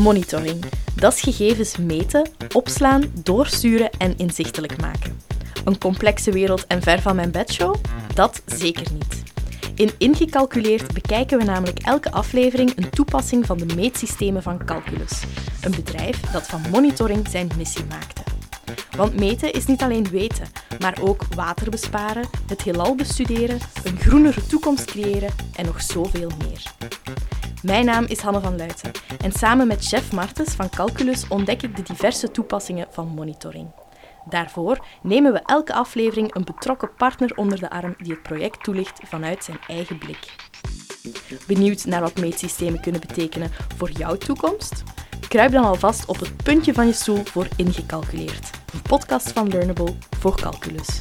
Monitoring. Dat is gegevens meten, opslaan, doorsturen en inzichtelijk maken. Een complexe wereld en ver van mijn bedshow? Dat zeker niet. In Ingecalculeerd bekijken we namelijk elke aflevering een toepassing van de meetsystemen van Calculus, een bedrijf dat van monitoring zijn missie maakte. Want meten is niet alleen weten, maar ook water besparen, het heelal bestuderen, een groenere toekomst creëren en nog zoveel meer. Mijn naam is Hanne van Luiten en samen met chef Martens van Calculus ontdek ik de diverse toepassingen van monitoring. Daarvoor nemen we elke aflevering een betrokken partner onder de arm die het project toelicht vanuit zijn eigen blik. Benieuwd naar wat meetsystemen kunnen betekenen voor jouw toekomst? Kruip dan alvast op het puntje van je stoel voor Ingecalculeerd, een podcast van Learnable voor Calculus.